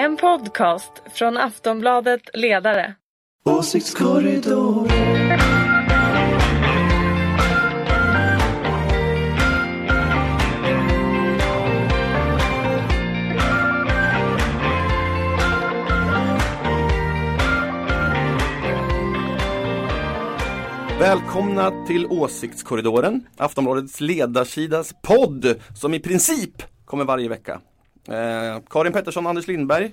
En podcast från Aftonbladet Ledare. Åsiktskorridor. Välkomna till Åsiktskorridoren, Aftonbladets ledarsidas podd som i princip kommer varje vecka. Eh, Karin Pettersson och Anders Lindberg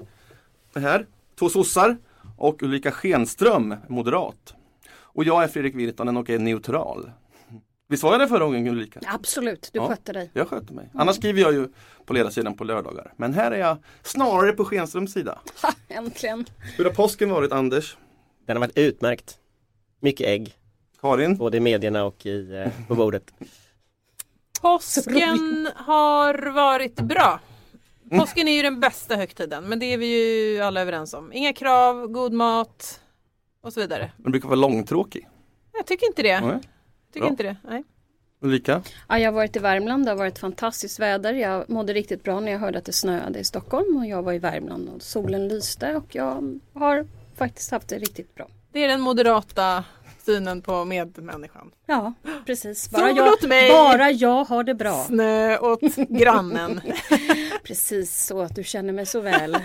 är här, två sossar och Ulrika Schenström, moderat. Och jag är Fredrik Virtanen och är neutral. Visst var jag det förra gången Ulrika? Absolut, du Ja. skötte dig. Jag sköter mig. Annars skriver jag ju på ledarsidan på lördagar. Men här är jag snarare på Schenströms sida. Ha, äntligen. Hur har påsken varit Anders? Den har varit utmärkt. Mycket ägg, Karin? både i medierna och i, eh, på bordet. Påsken har varit bra. Påsken är ju den bästa högtiden men det är vi ju alla överens om. Inga krav, god mat och så vidare. Den brukar vara långtråkig. Jag tycker inte det. Nej. Jag tycker Bra. inte det. Nej. Ulrika? Ja, jag har varit i Värmland, det har varit fantastiskt väder. Jag mådde riktigt bra när jag hörde att det snöade i Stockholm och jag var i Värmland och solen lyste och jag har faktiskt haft det riktigt bra. Det är den moderata synen på medmänniskan. Ja, precis. Sol Bara jag, mig. bara jag har det bra. Snö åt grannen. Precis så att du känner mig så väl.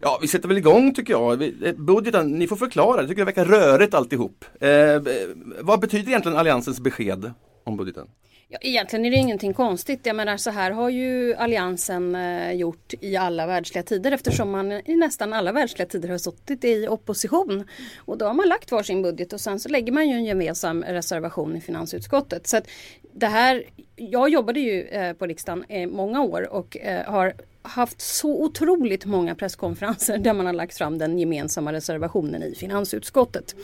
Ja, vi sätter väl igång tycker jag. Eh, Budgeten, ni får förklara. Jag tycker det verkar rörigt alltihop. Eh, eh, vad betyder egentligen Alliansens besked om budgeten? Ja, egentligen är det ingenting konstigt. Jag menar så här har ju Alliansen eh, gjort i alla världsliga tider eftersom man i nästan alla världsliga tider har suttit i opposition. Och då har man lagt var sin budget och sen så lägger man ju en gemensam reservation i finansutskottet. Så att det här, jag jobbade ju eh, på riksdagen i många år och eh, har haft så otroligt många presskonferenser där man har lagt fram den gemensamma reservationen i finansutskottet.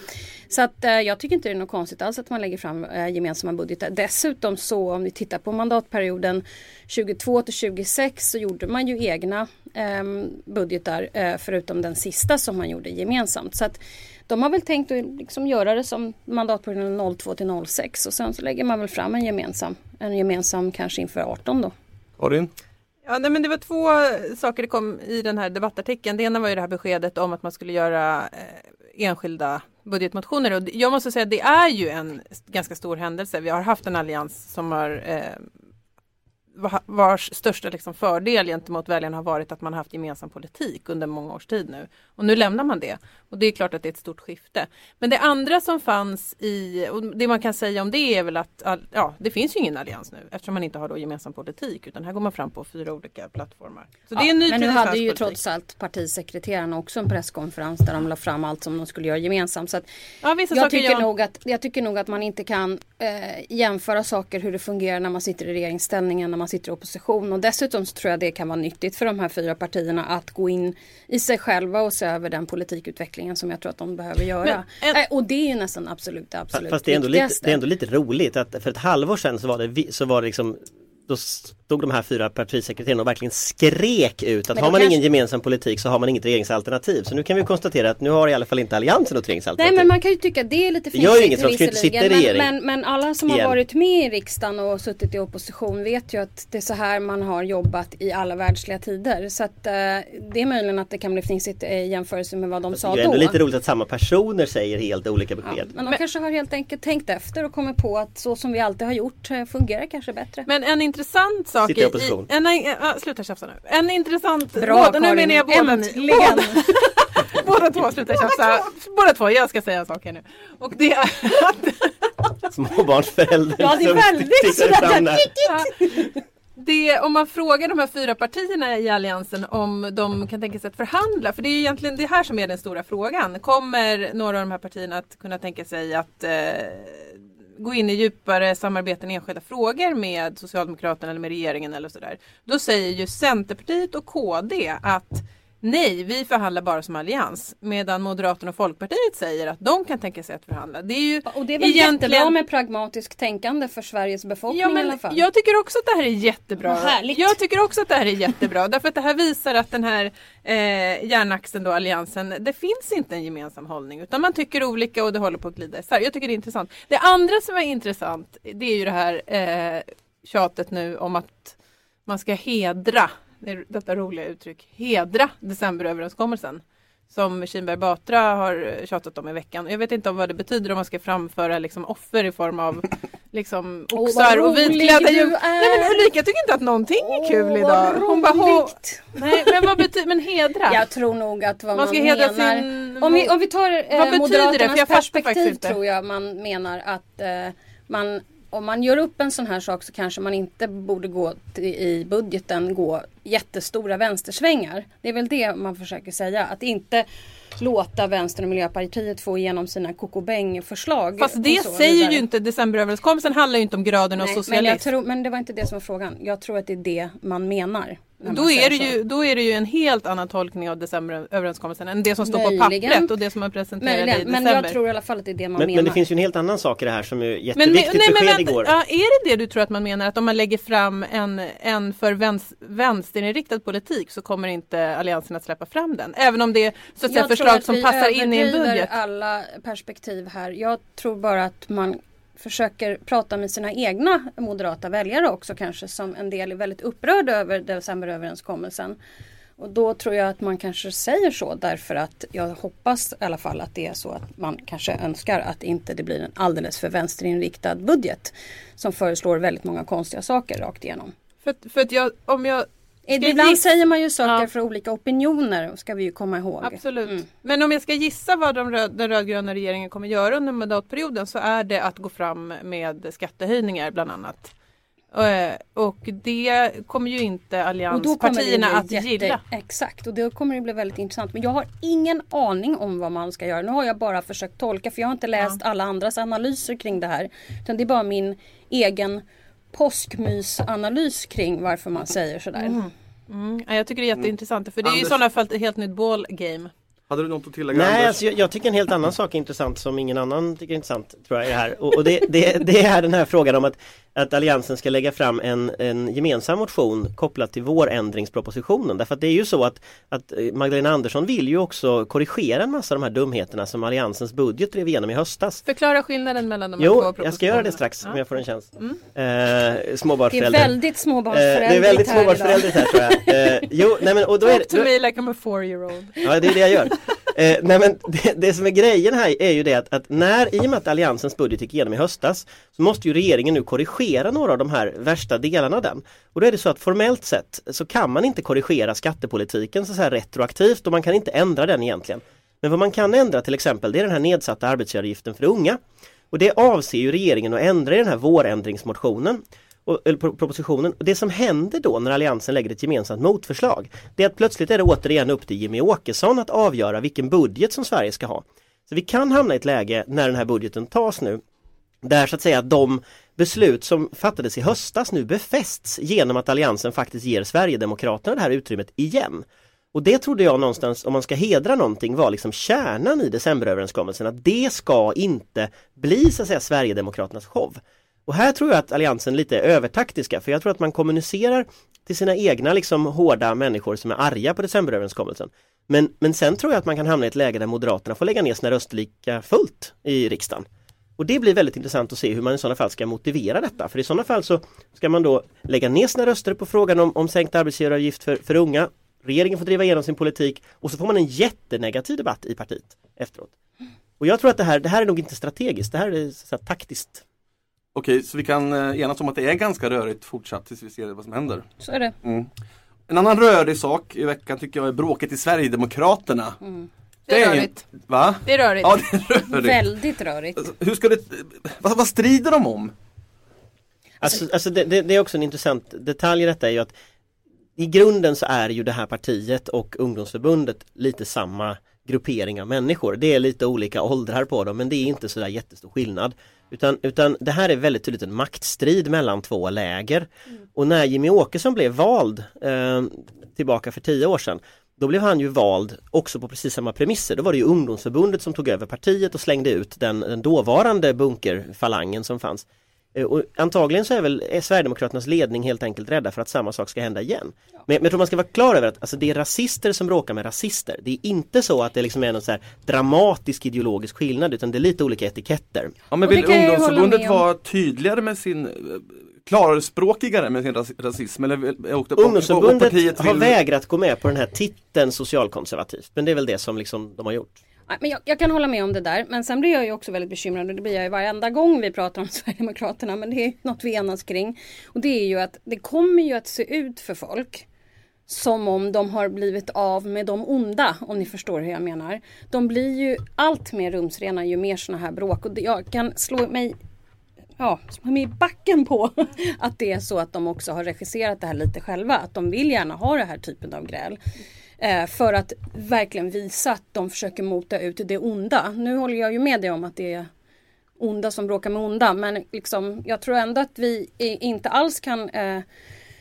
Så att eh, jag tycker inte det är något konstigt alls att man lägger fram eh, gemensamma budgetar. Dessutom så om vi tittar på mandatperioden 22 till 26 så gjorde man ju egna eh, budgetar eh, förutom den sista som man gjorde gemensamt. Så att de har väl tänkt att liksom göra det som mandatperioden 02 till 06 och sen så lägger man väl fram en gemensam, en gemensam kanske inför 18 då. Karin? Ja, nej, men det var två eh, saker det kom i den här debattartikeln. Det ena var ju det här beskedet om att man skulle göra eh, enskilda budgetmotioner. Och jag måste säga att det är ju en ganska stor händelse. Vi har haft en allians som har eh, vars största liksom fördel gentemot väljarna har varit att man haft gemensam politik under många års tid nu. Och nu lämnar man det. Och det är klart att det är ett stort skifte. Men det andra som fanns i, och det man kan säga om det är väl att ja, det finns ju ingen allians nu eftersom man inte har då gemensam politik utan här går man fram på fyra olika plattformar. Så det är en ny Men nu hade ju politik. trots allt partisekreterarna också en presskonferens där de la fram allt som de skulle göra gemensamt. Så att ja, jag, tycker jag- nog att, jag tycker nog att man inte kan eh, jämföra saker hur det fungerar när man sitter i regeringsställningen, när man sitter i opposition. Och dessutom så tror jag det kan vara nyttigt för de här fyra partierna att gå in i sig själva och se över den politikutvecklingen som jag tror att de behöver göra. Men en- Eh, och det är ju nästan absolut det absolut Fast det är, ändå lite, viktigaste. det är ändå lite roligt att för ett halvår sedan så var det, så var det liksom då stod de här fyra partisekreterarna och verkligen skrek ut att Men har då man kanske- ingen gemensam politik så har man inget regeringsalternativ. Så nu kan vi konstatera att nu har i alla fall inte Alliansen något Nej regeringsalternativ. men man kan ju tycka det är lite fint visserligen, regering. Men, men, men alla som har Igen. varit med i riksdagen och suttit i opposition vet ju att det är så här man har jobbat i alla världsliga tider. Så att eh, det är möjligen att det kan bli fnissigt i jämförelse med vad de sa det är då. ändå lite roligt att samma personer säger helt olika Ja, besked. men de kanske har helt enkelt tänkt efter och kommit på att så som vi alltid har gjort eh, fungerar kanske bättre. Men en intressant sak Sitter i opposition. en, äh, sluta tjafsa nu. En intressant, Bra båda, nu Karin, menar jag båda! Båda, båda två, sluta tjafsa. Båda två, jag ska säga en sak här nu. Och det är att Småbarnsförälder Ja, det är väldigt sådär. Det, om man frågar de här fyra partierna i Alliansen om de kan tänka sig att förhandla, för det är egentligen det här som är den stora frågan. Kommer några av de här partierna att kunna tänka sig att eh, gå in i djupare samarbeten i enskilda frågor med Socialdemokraterna eller med regeringen eller sådär. Då säger ju Centerpartiet och KD att Nej, vi förhandlar bara som allians. Medan Moderaterna och Folkpartiet säger att de kan tänka sig att förhandla. Det är ju Och det är väl jättebra med pragmatiskt tänkande för Sveriges befolkning Ja, i alla men fall. jag tycker också att det här är jättebra. Härligt. Jag tycker också att det här är jättebra. därför att det här visar att den här eh, järnaxeln då, alliansen, det finns inte en gemensam hållning. Utan man tycker olika och det håller på att glida isär. Jag tycker det är intressant. Det andra som är intressant, det är ju det här eh, tjatet nu om att man ska hedra det- detta roliga uttryck, hedra decemberöverenskommelsen. Som Kinberg Batra har tjatat om i veckan. Jag vet inte om vad det betyder om man ska framföra liksom offer i form av liksom oxar vad och vitklädda djur. Nej men Ulrika tycker inte att någonting är kul idag. Hon bara, "Hå- nej men vad betyder, men hedra? Jag tror nog att vad Man man, ska hedra menar sin- om, vi, om vi tar eh, Vad betyder det? Moderaternas För jag faktiskt perspektiv inte. tror jag man menar att eh, man om man gör upp en sån här sak så kanske man inte borde gå till, i budgeten gå jättestora vänstersvängar. Det är väl det man försöker säga. Att inte låta Vänstern och Miljöpartiet få igenom sina kokobäng-förslag. Fast det så säger vidare. ju inte decemberöverenskommelsen handlar ju inte om graden av Nej, men, socialism. jag tror, men det var inte det som var frågan. Jag tror att det är det man menar. Då är, det ju, då är det ju en helt annan tolkning av decemberöverenskommelsen än det som står Möjligen. på pappret och det som man presenterade i Möjligen, men december. jag tror i alla fall att det är det man Men, menar. men det finns ju en helt annan sak i det här som är Men, jätteviktigt nej, men besked vänta, igår. ja, är det det du tror att man menar? Att om man lägger fram en, en för väns, vänsterinriktad politik så kommer inte Alliansen att släppa fram den? Även om det är så att säga, Jag tror förslag att som vi passar in i en budget? alla perspektiv här. Jag tror bara att man försöker prata med sina egna moderata väljare också kanske som en del är väldigt upprörda över decemberöverenskommelsen. Och då tror jag att man kanske säger så därför att jag hoppas i alla fall att det är så att man kanske önskar att inte det blir en alldeles för vänsterinriktad budget som föreslår väldigt många konstiga saker rakt igenom. För, för att jag, om jag Ibland gissa- säger man ju saker Ja. för olika opinioner ska vi ju komma ihåg. Absolut. Mm. Men om jag ska gissa vad de röd, den rödgröna regeringen kommer göra under mandatperioden så är det att gå fram med skattehöjningar bland annat. Eh, Och det kommer ju inte allianspartierna att jätte, gilla. Exakt och då kommer det bli väldigt intressant. Men jag har ingen aning om vad man ska göra. Nu har jag bara försökt tolka för jag har inte läst alla andras analyser kring det här. Utan det är bara min egen påskmysanalys kring varför man säger sådär. Mm. ja, Jag tycker det är jätteintressant för det är ju i Anders- sådana fall ett helt nytt ballgame. Hade du något att tillägga Nej, Anders? alltså, jag, jag tycker en helt annan sak är intressant som ingen annan tycker är intressant tror jag är här. Och, och det, det, det är den här frågan om att, att Alliansen ska lägga fram en, en gemensam motion kopplat till vårändringspropositionen. Därför att det är ju så att, att eh, Magdalena Andersson vill ju också korrigera en massa av de här dumheterna som Alliansens budget drev igenom i höstas. Förklara skillnaden mellan de här två Jo, propositionerna. jag ska göra det strax om Ja. jag får en chans. Eh, Det är småbarnsförälder. väldigt Eh, småbarnsföräldrarigt det är väldigt här småbarnsföräldrarigt här tror jag. Eh, jo, nej men och då är Talk to då, me like I'm a four year old. Ja det är det jag gör. Eh, nej men det, det som är grejen här är ju det att, att när, i och med att Alliansens budget gick igenom i höstas så måste ju regeringen nu korrigera några av de här värsta delarna av den. Och då är det så att formellt sett så kan man inte korrigera skattepolitiken så, så här retroaktivt och man kan inte ändra den egentligen. Men vad man kan ändra till exempel det är den här nedsatta arbetsgivaravgiften för unga. Och det avser ju regeringen att ändra i den här vårändringsmotionen och, eller propositionen. Det som händer då när Alliansen lägger ett gemensamt motförslag det är att plötsligt är det återigen upp till Jimmy Åkesson att avgöra vilken budget som Sverige ska ha. Så vi kan hamna i ett läge när den här budgeten tas nu där så att säga de beslut som fattades i höstas nu befästs genom att Alliansen faktiskt ger Sverigedemokraterna det här utrymmet igen. Och det trodde jag någonstans, om man ska hedra någonting, var liksom kärnan i decemberöverenskommelsen. Att det ska inte bli så att säga Sverigedemokraternas show. Och här tror jag att Alliansen lite är övertaktiska för jag tror att man kommunicerar till sina egna liksom hårda människor som är arga på decemberöverenskommelsen. Men, men sen tror jag att man kan hamna i ett läge där Moderaterna får lägga ner sina röster lika fullt i riksdagen. Och det blir väldigt intressant att se hur man i sådana fall ska motivera detta. För i sådana fall så ska man då lägga ner sina röster på frågan om, om sänkt arbetsgivaravgift för, för unga. Regeringen får driva igenom sin politik och så får man en jättenegativ debatt i partiet efteråt. Och jag tror att det här, det här är nog inte strategiskt, det här är så här, taktiskt. Okej, så vi kan eh, enas om att det är ganska rörigt fortsatt tills vi ser vad som händer. Så är det. Mm. En annan rörig sak i veckan tycker jag är bråket i Sverigedemokraterna. Det är rörigt. Va? Det är rörigt. Ja, det är rörigt. Väldigt rörigt. Alltså, Hur ska det, vad, vad strider de om? Alltså, alltså det, det, det är också en intressant detalj i detta är ju att i grunden så är ju det här partiet och ungdomsförbundet lite samma gruppering av människor. Det är lite olika åldrar på dem men det är inte sådär jättestor skillnad. Utan, utan det här är väldigt tydligt en maktstrid mellan två läger. Och när Jimmy Åkesson blev vald eh, tillbaka för tio år sedan då blev han ju vald också på precis samma premisser. Då var det ju ungdomsförbundet som tog över partiet och slängde ut den, den dåvarande bunkerfalangen som fanns. Eh, Och antagligen så är väl är Sverigedemokraternas ledning helt enkelt rädda för att samma sak ska hända igen. Men, men jag tror man ska vara klar över att alltså, det är rasister som bråkar med rasister. Det är inte så att det liksom är någon så här dramatisk ideologisk skillnad utan det är lite olika etiketter. Ja men Och det vill ungdomsförbundet vara tydligare med sin klarspråkigare med sin ras rasism? Eller, och, och, och, och Ungdomsförbundet har vill- vägrat gå med på den här titeln socialkonservativt. Men det är väl det som liksom de har gjort. Men jag, jag kan hålla med om det där. Men sen blir jag ju också väldigt bekymrad och det blir jag ju varenda gång vi pratar om Sverigedemokraterna. Men det är något vi enas kring. Och det är ju att det kommer ju att se ut för folk som om de har blivit av med de onda, om ni förstår hur jag menar. De blir ju allt mer rumsrena ju mer sådana här bråk. Och jag kan slå mig ja, slå mig i backen på att det är så att de också har regisserat det här lite själva. Att de vill gärna ha den här typen av gräl. Eh, för att verkligen visa att de försöker mota ut det onda. Nu håller jag ju med dig om att det är onda som bråkar med onda. Men liksom, jag tror ändå att vi inte alls kan eh,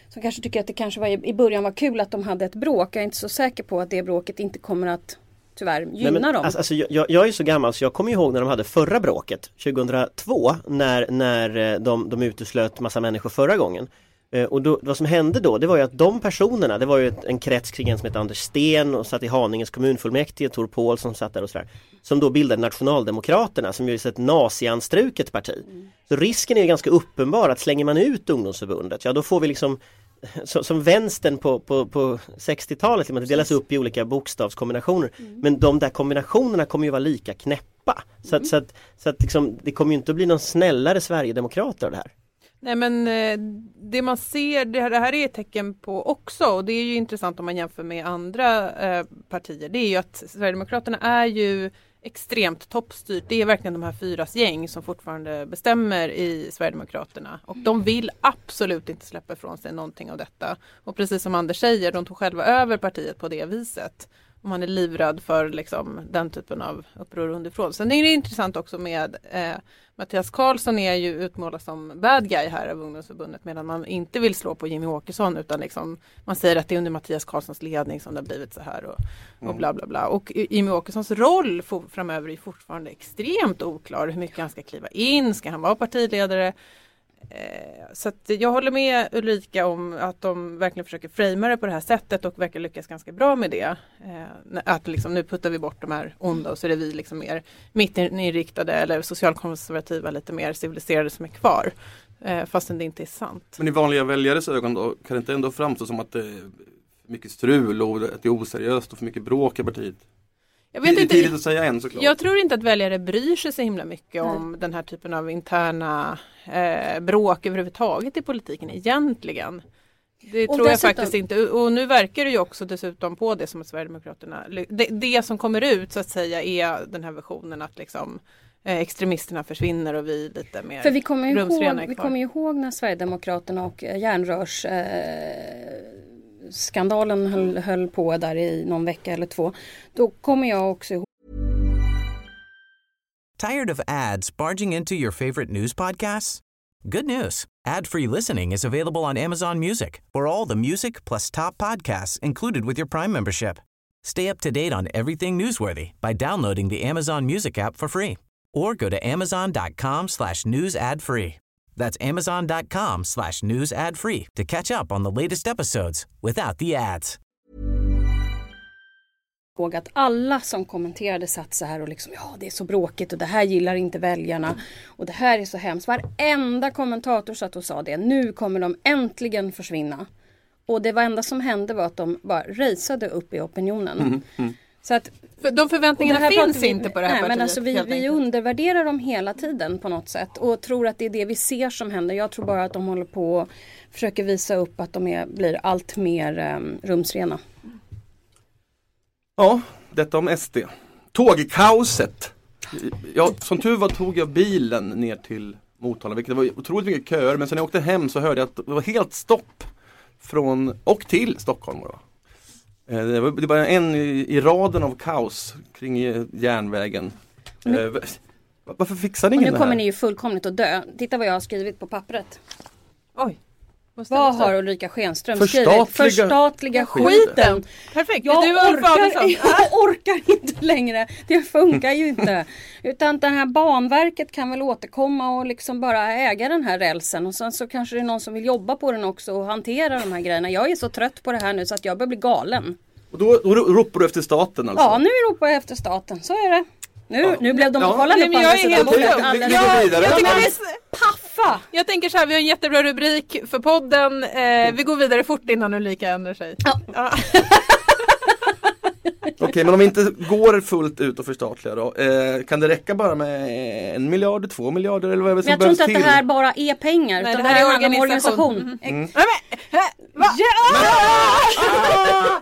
som kanske tycker att det kanske var i, i början var kul att de hade ett bråk. Jag är inte så säker på att det bråket inte kommer att tyvärr gynna Nej, men, dem. Alltså, alltså, jag, jag är så gammal så jag kommer ihåg när de hade förra bråket 2002 när, när eh, de, de uteslöt massa människor förra gången. Eh, Och då, vad som hände då det var ju att de personerna, det var ju ett, en krets kring en som hette Anders Sten och satt i Haninges kommunfullmäktige, Tor Pålsson satt där och sådär. Som då bildade Nationaldemokraterna som ju är ett nazianstruket parti. Så risken är ju ganska uppenbar att slänger man ut ungdomsförbundet, ja då får vi liksom så, som vänstern på, på, på 60-talet, liksom, det delas upp i olika bokstavskombinationer. Men de där kombinationerna kommer ju vara lika knäppa. Så att, så att, så att liksom, det kommer ju inte att bli någon snällare Sverigedemokrater av det här. Nej men eh, det man ser, det här, det här är ett tecken på också och det är ju intressant om man jämför med andra eh, partier. Det är ju att Sverigedemokraterna är ju extremt toppstyrt. Det är verkligen de här fyras gäng som fortfarande bestämmer i Sverigedemokraterna. Och de vill absolut inte släppa ifrån sig någonting av detta. Och precis som Anders säger, de tog själva över partiet på det viset. Och man är livrädd för liksom, den typen av uppror underifrån. Sen är det intressant också med eh, Mattias Karlsson är ju utmålad som bad guy här av ungdomsförbundet medan man inte vill slå på Jimmy Åkesson utan liksom man säger att det är under Mattias Karlssons ledning som det har blivit så här och, och bla bla bla. Och Jimmy Åkessons roll framöver är fortfarande extremt oklar. Hur mycket han ska kliva in, ska han vara partiledare? Eh, så att jag håller med Ulrika om att de verkligen försöker framea det på det här sättet och verkar lyckas ganska bra med det. Eh, att liksom, nu puttar vi bort de här onda och så är det vi liksom mer mittinriktade eller socialkonservativa, lite mer civiliserade som är kvar. Eh, fastän det inte är sant. Men i vanliga väljares ögon då kan det inte ändå framstå som att det är mycket strul och att det är oseriöst och för mycket bråk i partiet? Jag Det vet är inte, tidigt att säga än såklart. Jag tror inte att väljare bryr sig så himla mycket om den här typen av interna eh, bråk överhuvudtaget i politiken egentligen. Det Och tror jag dessutom- faktiskt inte. Och nu verkar det ju också dessutom på det som att Sverigedemokraterna, det, det som kommer ut så att säga är den här versionen att liksom eh, extremisterna försvinner och vi lite mer För vi kommer ju är ihåg, vi kommer ju ihåg när Sverigedemokraterna och eh, järnrörs eh, skandalen höll, höll på där i någon vecka eller två. Då kommer jag också ihåg Tired of ads barging into your favorite news podcasts? Good news. Ad-free listening is available on Amazon Music for all the music plus top podcasts included with your Prime membership. Stay up to date on everything newsworthy by downloading the Amazon Music app for free or go to amazon.com slash news ad free. That's amazon.com slash news ad free to catch up on the latest episodes without the ads. ihåg att alla som kommenterade satt så här och liksom ja det är så bråkigt och det här gillar inte väljarna och det här är så hemskt. Varenda kommentator satt och sa det. Nu kommer de äntligen försvinna. Och det enda som hände var att de bara raceade upp i opinionen. Så att För de förväntningarna finns vi- inte på det här nej, partiet. men alltså vi, vi undervärderar dem hela tiden på något sätt och tror att det är det vi ser som händer. Jag tror bara att de håller på och försöker visa upp att de är, blir allt mer um, rumsrena. Ja, detta om SD. Tågkaoset. Ja, som tur var tog jag bilen ner till Motala, vilket var otroligt mycket köer. Men sen när jag åkte hem så hörde jag att det var helt stopp från och till Stockholm. Då. Eh, Det var, det var en i, i raden av kaos kring eh, järnvägen. Eh, va- Varför fixar Och ingen nu det här? kommer ni ju fullkomligt att dö. Titta vad jag har skrivit på pappret. Oj. Måste- Vad måste- har Ulrika Schenström Förstatliga skrivit? Förstatliga skiten. skiten! Perfekt, Jag du orkar, jag orkar inte längre. Det funkar ju inte. Utan det här banverket kan väl återkomma och liksom bara äga den här rälsen. Och sen så kanske det är någon som vill jobba på den också och hantera de här grejerna. Jag är så trött på det här nu så att jag börjar bli galen. Och då, då ropar du efter staten alltså? Ja, nu ropar jag efter staten. Så är det. Nu, nu blev de, Ja. kolla nu men på jag andra är sidan helt bordet. Vi går vidare. Jag tycker Ja, det men- är s- Paff Uffa! Jag tänker så här, vi har en jättebra rubrik för podden. Eh, vi går vidare fort innan Ulrika ändrar sig. Ja. Okej, men om vi inte går fullt ut och förstatliga då. Eh, kan det räcka bara med en miljard, två miljarder eller vad är det Men som jag tror inte att till? det här bara är pengar Nej, utan det det här här är organisation. organisation. Mm. Mm. Ja, men, hä, va?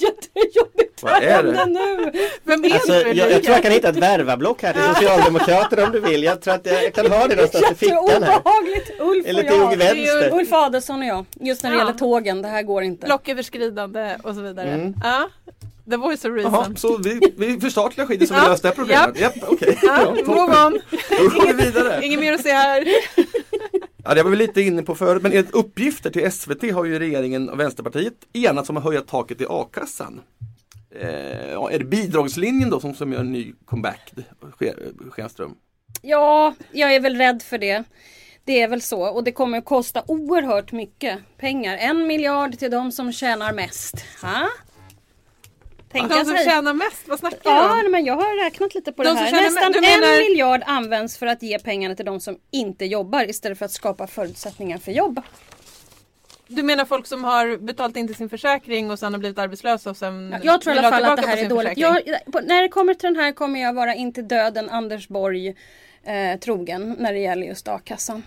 Jättejobbigt Vad är det? nu! Vem är Alltså, du jag, jag tror jag kan hitta ett värvablock här till Socialdemokraterna om du vill. Jag tror att jag, jag kan ha det någonstans i fickan här. Jätteobehagligt! Ulf Eller och till jag. Vänster. Ulf Adelsohn och jag. Just när det Ja. gäller tågen, det här går inte. Blocköverskridande och så vidare. Mm. Ja. The voice of reason. så vi, vi förstatligar skiten så vi Ja. löst det här problemet? Japp, okej. Ja, Ja, move on. Då går vi vidare. Inget mer att se här. Ja, det var vi lite inne på förut, men enligt uppgifter till SVT har ju regeringen och Vänsterpartiet enats om att höja taket i a-kassan. Eh, ja, är det bidragslinjen då som, som gör en ny comeback, Schenström? Ja, jag är väl rädd för det. Det är väl så och det kommer att kosta oerhört mycket pengar. En miljard till de som tjänar mest. Ha? Tänka De som sig. tjänar mest, vad snackar du Ja, om? men jag har räknat lite på De det här. Nästan menar- en miljard används för att ge pengarna till de som inte jobbar istället för att skapa förutsättningar för jobb. Du menar folk som har betalat in till sin försäkring och sen har blivit arbetslösa och sen Jag tror i alla fall att det här är dåligt. Jag, när det kommer till den här kommer jag vara inte döden Anders Borg eh, trogen när det gäller just a-kassan.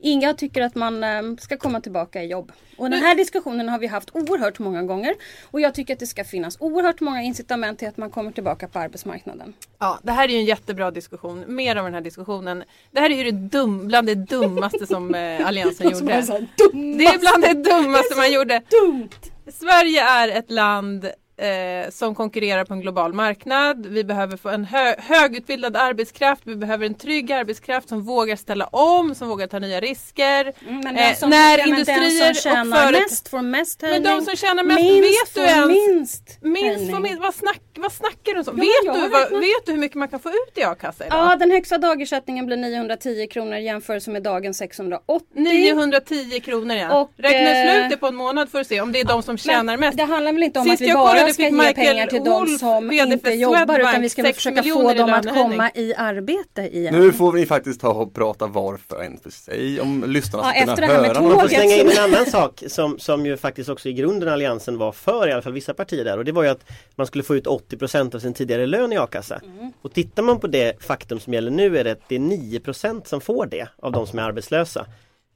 Inga tycker att man eh, ska komma tillbaka i jobb. Och den här diskussionen har vi haft oerhört många gånger. Och jag tycker att det ska finnas oerhört många incitament till att man kommer tillbaka på arbetsmarknaden. Ja, det här är ju en jättebra diskussion. Mer av den här diskussionen. Det här är ju det dum, bland det dummaste som eh, Alliansen gjorde. Det är bland det dummaste man gjorde. dumt. Sverige är ett land eh, som konkurrerar på en global marknad. Vi behöver få en hö högutbildad arbetskraft. Vi behöver en trygg arbetskraft som vågar ställa om, som vågar ta nya risker. Mm, Men Eh, som, när men industrier den och som tjänar företag- mest får mest Men höjning. de som tjänar mest, minst vet du ens? minst Minst får minst, vad, snack, vad snackar du om? Men vet, du, vad, vet du hur mycket man kan få ut i a-kassa idag? Ja, den högsta dagersättningen blir 910 kronor i jämförelse med dagens 680. 910 kronor ja. Och, Räkna eh, ut det på en månad för att se om det är de som tjänar Men mest. Det handlar väl inte om Sist att vi jag bara ska fick ge Michael pengar till de Wolf, som VD inte för jobbar utan vi ska väl 6 försöka få dem att komma i arbete igen. Nu får vi faktiskt ta och prata var en för sig om lyssnarna Ja, ska kunna efter det här med höra Man får slänga in som- en annan sak som, som ju faktiskt också i grunden Alliansen var för, i alla fall vissa partier där och det var ju att man skulle få ut 80% av sin tidigare lön i a-kassa. Mm. Och tittar man på det faktum som gäller nu är det att det är 9% som får det av de som är arbetslösa.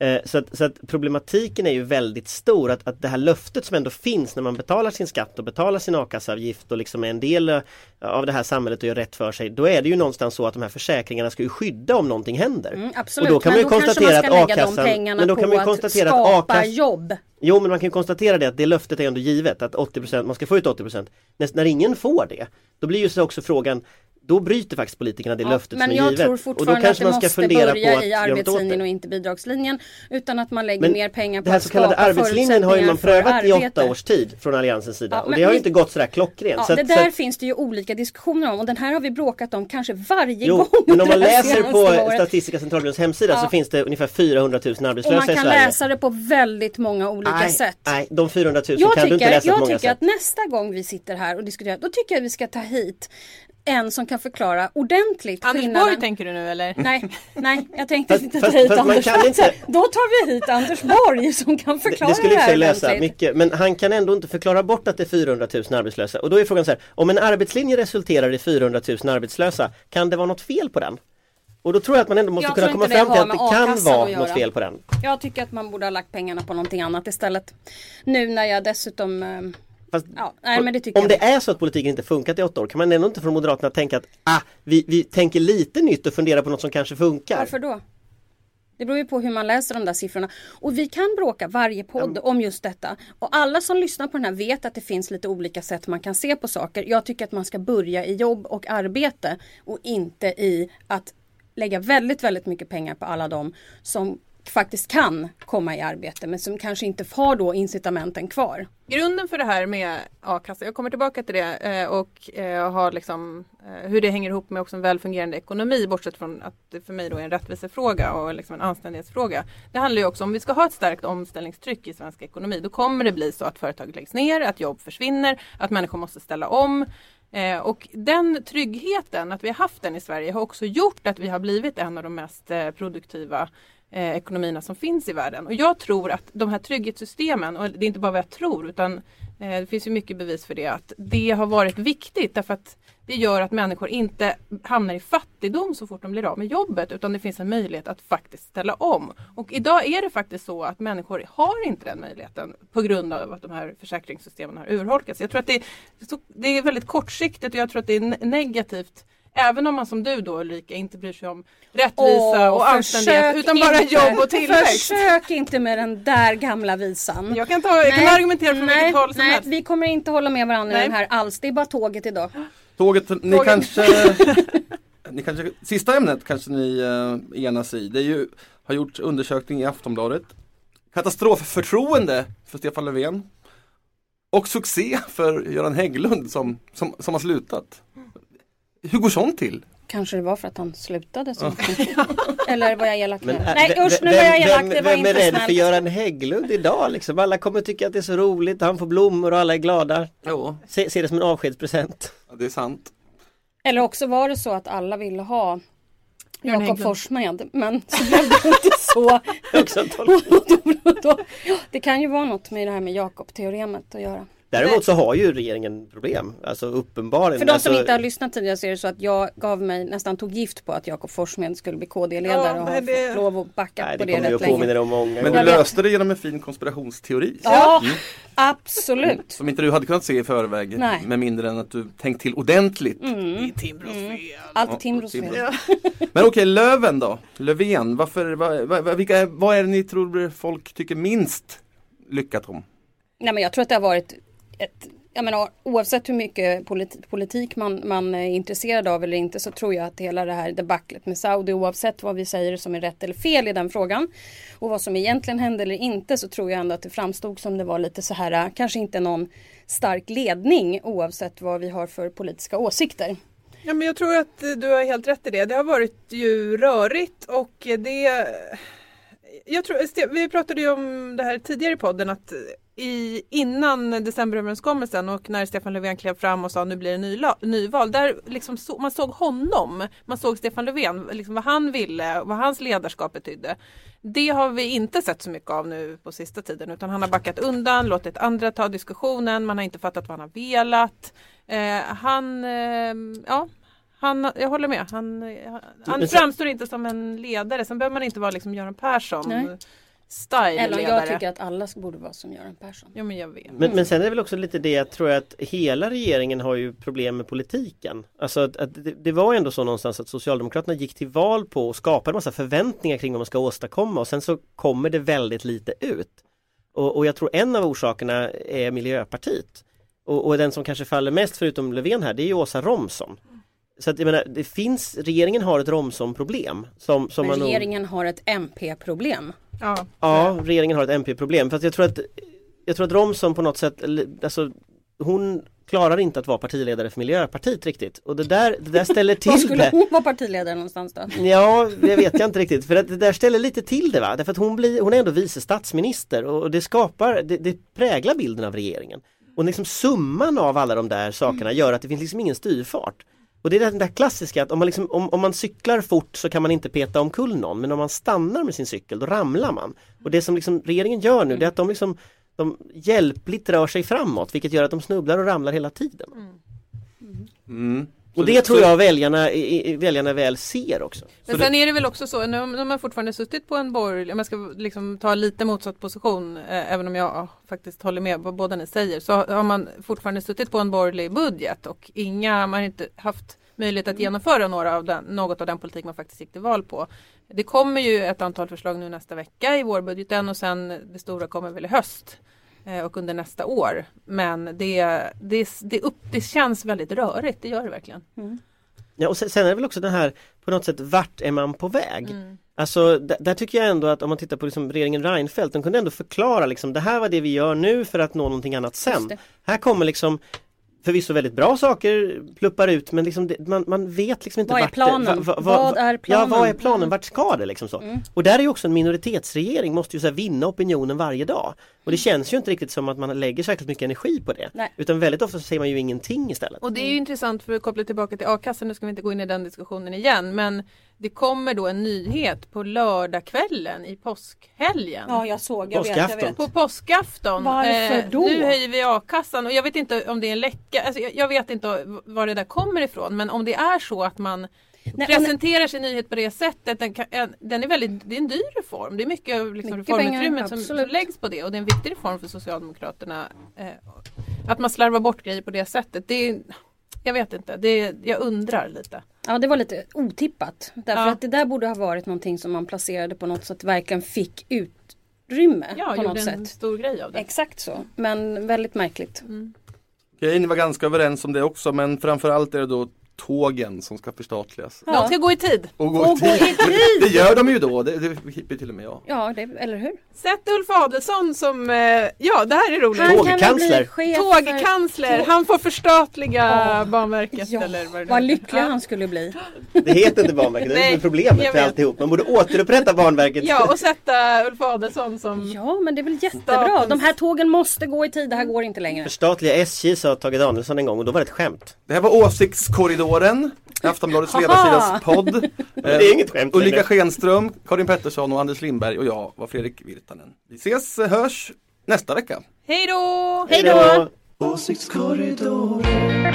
Eh, Så att, så att problematiken är ju väldigt stor att, att det här löftet som ändå finns när man betalar sin skatt och betalar sin a-kasseavgift och liksom är en del eh, av det här samhället och gör rätt för sig. Då är det ju någonstans så att de här försäkringarna ska ju skydda om någonting händer. Mm, absolut, Och då kan man ju men då konstatera man att a-kassan- men då kan man ju konstatera att skapa jobb. Jo men man kan konstatera det att det löftet är ändå givet att 80% man ska få ut 80% när, när ingen får det Då blir ju så också frågan Då bryter faktiskt politikerna det Ja, löftet men som är jag givet. tror och då fortfarande att det man ska måste fundera på börja att i arbetslinjen och inte bidragslinjen. Utan att man lägger Men mer pengar på det här att så kallade skapa arbetslinjen har ju man prövat i åtta års tid från Alliansens sida. Ja, och men det har ju inte gått sådär klockrent. Ja, så att- det så där att- finns det ju olika diskussioner om och den här har vi bråkat om kanske varje Jo, gång men om man här läser på året. Statistiska centralbyråns hemsida så finns det ungefär 400 000 Och man arbetslösa i kan Sverige. läsa det på väldigt många olika nej, sätt. nej, de 400 000 Jag kan du inte tycker, läsa på jag många tycker sätt. att nästa gång vi sitter här och diskuterar, då tycker jag att vi ska ta hit en som kan förklara ordentligt Anders skillnaden. Borg tänker du nu eller? Nej, nej, jag tänkte inte ta hit Anders Borg. inte- Då tar vi hit Anders Borg som kan Det, förklara det skulle i och för här lösa mycket men han kan ändå inte förklara bort att det är 400 000 arbetslösa och då är frågan så här om en arbetslinje resulterar i 400 000 arbetslösa kan det vara något fel på den? Och då tror jag att man ändå måste Jag kunna komma det fram till att det kan vara något fel på den. Jag tycker att man borde ha lagt pengarna på någonting annat istället. Nu när jag dessutom eh, Fast Ja, nej, det om det är så att politiken inte funkat i åtta år kan man ändå inte från Moderaterna tänka att ah, vi, vi tänker lite nytt och funderar på något som kanske funkar. Varför då? Det beror ju på hur man läser de där siffrorna. Och vi kan bråka varje podd om just detta. Och alla som lyssnar på den här vet att det finns lite olika sätt man kan se på saker. Jag tycker att man ska börja i jobb och arbete och inte i att lägga väldigt, väldigt mycket pengar på alla de som faktiskt kan komma i arbete men som kanske inte har då incitamenten kvar. Grunden för det här med a-kassa, jag kommer tillbaka till det eh, och eh, har liksom eh, hur det hänger ihop med också en välfungerande ekonomi bortsett från att det för mig då är en rättvisefråga och liksom en anständighetsfråga. Det handlar ju också om vi ska ha ett starkt omställningstryck i svensk ekonomi då kommer det bli så att företag läggs ner, att jobb försvinner, att människor måste ställa om. Eh, och den tryggheten, att vi har haft den i Sverige har också gjort att vi har blivit en av de mest eh, produktiva eh, ekonomierna som finns i världen. Och jag tror att de här trygghetssystemen, och det är inte bara vad jag tror utan eh, det finns ju mycket bevis för det, att det har varit viktigt därför att det gör att människor inte hamnar i fattigdom så fort de blir av med jobbet utan det finns en möjlighet att faktiskt ställa om. Och idag är det faktiskt så att människor har inte den möjligheten på grund av att de här försäkringssystemen har urholkats. Jag tror att det är, det är väldigt kortsiktigt och jag tror att det är negativt Även om man som du då Ulrika inte bryr sig om rättvisa Åh, och anständighet utan bara inte- jobb och tillväxt. Försök inte med den där gamla visan. Jag kan, ta, jag kan Nej, argumentera från nej, vilket håll som nej, helst. vi kommer inte hålla med varandra i Nej. den här alls. Det är bara tåget idag. Tåget, ni Tåget. kanske, ni kanske, sista ämnet kanske ni uh, enas i. Det är ju, har gjort undersökning i Aftonbladet. Katastrofförtroende för Stefan Löfven. Och succé för Göran Hägglund som, som, som har slutat. Hur går sånt till? Kanske det var för att han slutade så. Eller var jag elak nu? Men, äh, Nej usch nu var jag elak. vem, Det var vem är inte rädd för snällt. Göran Hägglund idag liksom? Alla kommer tycka att det är så roligt, han får blommor och alla är glada. Jo, Se, se det som en avskedspresent. det är sant. Eller också var det så att alla ville ha Jakob. Forssmed men så blev det inte så. Ja, det kan ju vara något med det här med Jakob-teoremet att göra. Däremot så har ju regeringen problem, alltså uppenbarligen. För de alltså, som inte har lyssnat tidigare så är det så att jag gav mig, nästan tog gift på att Jakob Forssmed skulle bli KD-ledare Ja, och har det- fått lov att backa Nej, på det det kommer jag rätt länge. dig om många Men du löste det genom en fin konspirationsteori. Ja, Mm. absolut. Som inte du hade kunnat se i förväg. Nej. Med mindre än att du tänkt till ordentligt. Det är Timbros fel. Allt Timbros Timbros. fel. Men okej, Löven då? Löfven, varför, vad, vad, vilka, vad är det ni tror folk tycker minst lyckat om? Nej men jag tror att det har varit ett jag menar, oavsett hur mycket politi- politik man, man är intresserad av eller inte så tror jag att hela det här debaclet med Saudi oavsett vad vi säger som är rätt eller fel i den frågan och vad som egentligen hände eller inte så tror jag ändå att det framstod som det var lite så här äh, kanske inte någon stark ledning oavsett vad vi har för politiska åsikter. Ja, men jag tror att du har helt rätt i det. Det har varit ju rörigt och det... Jag tror, vi pratade ju om det här tidigare i podden att i, innan decemberöverenskommelsen och när Stefan Löfven klev fram och sa nu blir det nyval. Där liksom så, man såg honom, man såg Stefan Löfven, liksom vad han ville, vad hans ledarskap betydde. Det har vi inte sett så mycket av nu på sista tiden utan han har backat undan, låtit andra ta diskussionen, man har inte fattat vad han har velat. Eh, han, eh, ja, han, jag håller med. Han, han Men sen- framstår inte som en ledare. Sen behöver man inte vara liksom Göran Persson Nej. Style Eller jag tycker att alla borde vara som Göran Persson. Ja men jag vet. Men, men sen är det väl också lite det jag tror att hela regeringen har ju problem med politiken. Alltså att, att det, det var ändå så någonstans att Socialdemokraterna gick till val på och skapade massa förväntningar kring vad man ska åstadkomma och sen så kommer det väldigt lite ut. Och, och jag tror en av orsakerna är Miljöpartiet. Och, och den som kanske faller mest förutom Löfven här det är ju Åsa Romson. Så att jag menar, det finns, regeringen har ett Romson-problem. Som, som Men man nog- regeringen har ett MP-problem. Ja. Ja, regeringen har ett MP-problem. Fast jag tror att Jag tror att Romson på något sätt, alltså hon klarar inte att vara partiledare för Miljöpartiet riktigt. Och det där, det där ställer Var till skulle det. hon vara partiledare någonstans då? Ja, det vet jag inte riktigt. För att det där ställer lite till det va. Därför att hon, blir, hon är ändå vice statsminister och det skapar, det, det präglar bilden av regeringen. Och liksom summan av alla de där sakerna gör att det finns liksom ingen styrfart. Och det är den där klassiska att om man, liksom, om, om man cyklar fort så kan man inte peta omkull någon men om man stannar med sin cykel då ramlar man. Och det som liksom regeringen gör nu det är att de liksom de hjälpligt rör sig framåt vilket gör att de snubblar och ramlar hela tiden. Mm. Och det tror jag väljarna, väljarna väl ser också. Men Så sen är det väl också så, nu nu har man fortfarande suttit på en borgerlig, om jag ska liksom ta lite motsatt position, eh, även om jag ja, faktiskt håller med vad båda ni säger, så har man fortfarande suttit på en borgerlig budget och inga, man har inte haft möjlighet att genomföra några av den, något av den politik man faktiskt gick till val på. Det kommer ju ett antal förslag nu nästa vecka i vårbudgeten och sen det stora kommer väl i höst eh, och under nästa år. Men det, det, det, upp, det känns väldigt rörigt, det gör det verkligen. Ja, och sen, sen är det väl också den här på något sätt vart är man på väg? Mm. Alltså där, där tycker jag ändå att om man tittar på liksom regeringen Reinfeldt, de kunde ändå förklara liksom det här var det vi gör nu för att nå någonting annat sen. det. Här kommer liksom förvisso väldigt bra saker pluppar ut men liksom det, man, man vet liksom inte Vad är planen? Det, va- va- Vad är Ja, planen? vad är planen? Mm. Vart ska det liksom så? Mm. Och där är ju också en minoritetsregering måste ju så här vinna opinionen varje dag. Och det känns ju inte riktigt som att man lägger särskilt mycket energi på det. Nej. Utan väldigt ofta så säger man ju ingenting istället. Och det är ju intressant för att koppla tillbaka till a-kassan, nu ska vi inte gå in i den diskussionen igen, men det kommer då en nyhet på lördagskvällen i påskhelgen. Ja, jag såg. Jag vet, jag Påskafton. vet. På påskafton. Eh, Varför då? Nu höjer vi a-kassan och jag vet inte om det är en läcka. Alltså, jag, jag vet inte var det där kommer ifrån men om det är så att man Nej, presenterar sin nyhet på det sättet. Den, kan, en- den är väldigt, det är en dyr reform. Det är mycket, liksom, Mycket pengar, reformutrymmet som, som läggs på det och det är en viktig reform för Socialdemokraterna. Eh, att man slarvar bort grejer på det sättet. Det är, jag vet inte, det är, jag undrar lite. Ja det var lite otippat. Därför Ja. att det där borde ha varit någonting som man placerade på något sätt verkligen fick utrymme Ja, på gjorde något en sätt. stor grej av det. Exakt så. Men väldigt märkligt. Okej, ni var ganska överens om det också men framförallt är det då tågen som ska förstatligas. De ska gå i tid. Och gå Och gå i tid! Det gör de ju då, det, det hippar till och med jag. Ja, det, eller hur? Sätt Ulf Adelsohn som, eh, ja det här är roligt. Han Tågkansler. Tågkansler, Tåg- han får förstatliga Ja. Banverket Ja, eller vad det vad lycklig Ja. han skulle bli. Det heter inte Banverket, det är Nej, problemet med alltihop. Man borde återupprätta Banverket. Ja och sätta Ulf Adelsohn som Ja, men det är väl jättebra. Statens- De här tågen måste gå i tid. Det här går inte längre. Förstatliga SJ sa Tage Danielsson en gång och då var det ett skämt. Det här var Åsiktskorridoren, Aftonbladets ledarsidas podd. Det är inget skämt Ulrika längre. Schenström, Karin Pettersson och Anders Lindberg och jag var Fredrik Virtanen. Vi ses, hörs nästa vecka. Hej då! Hej då! Åsiktskorridoren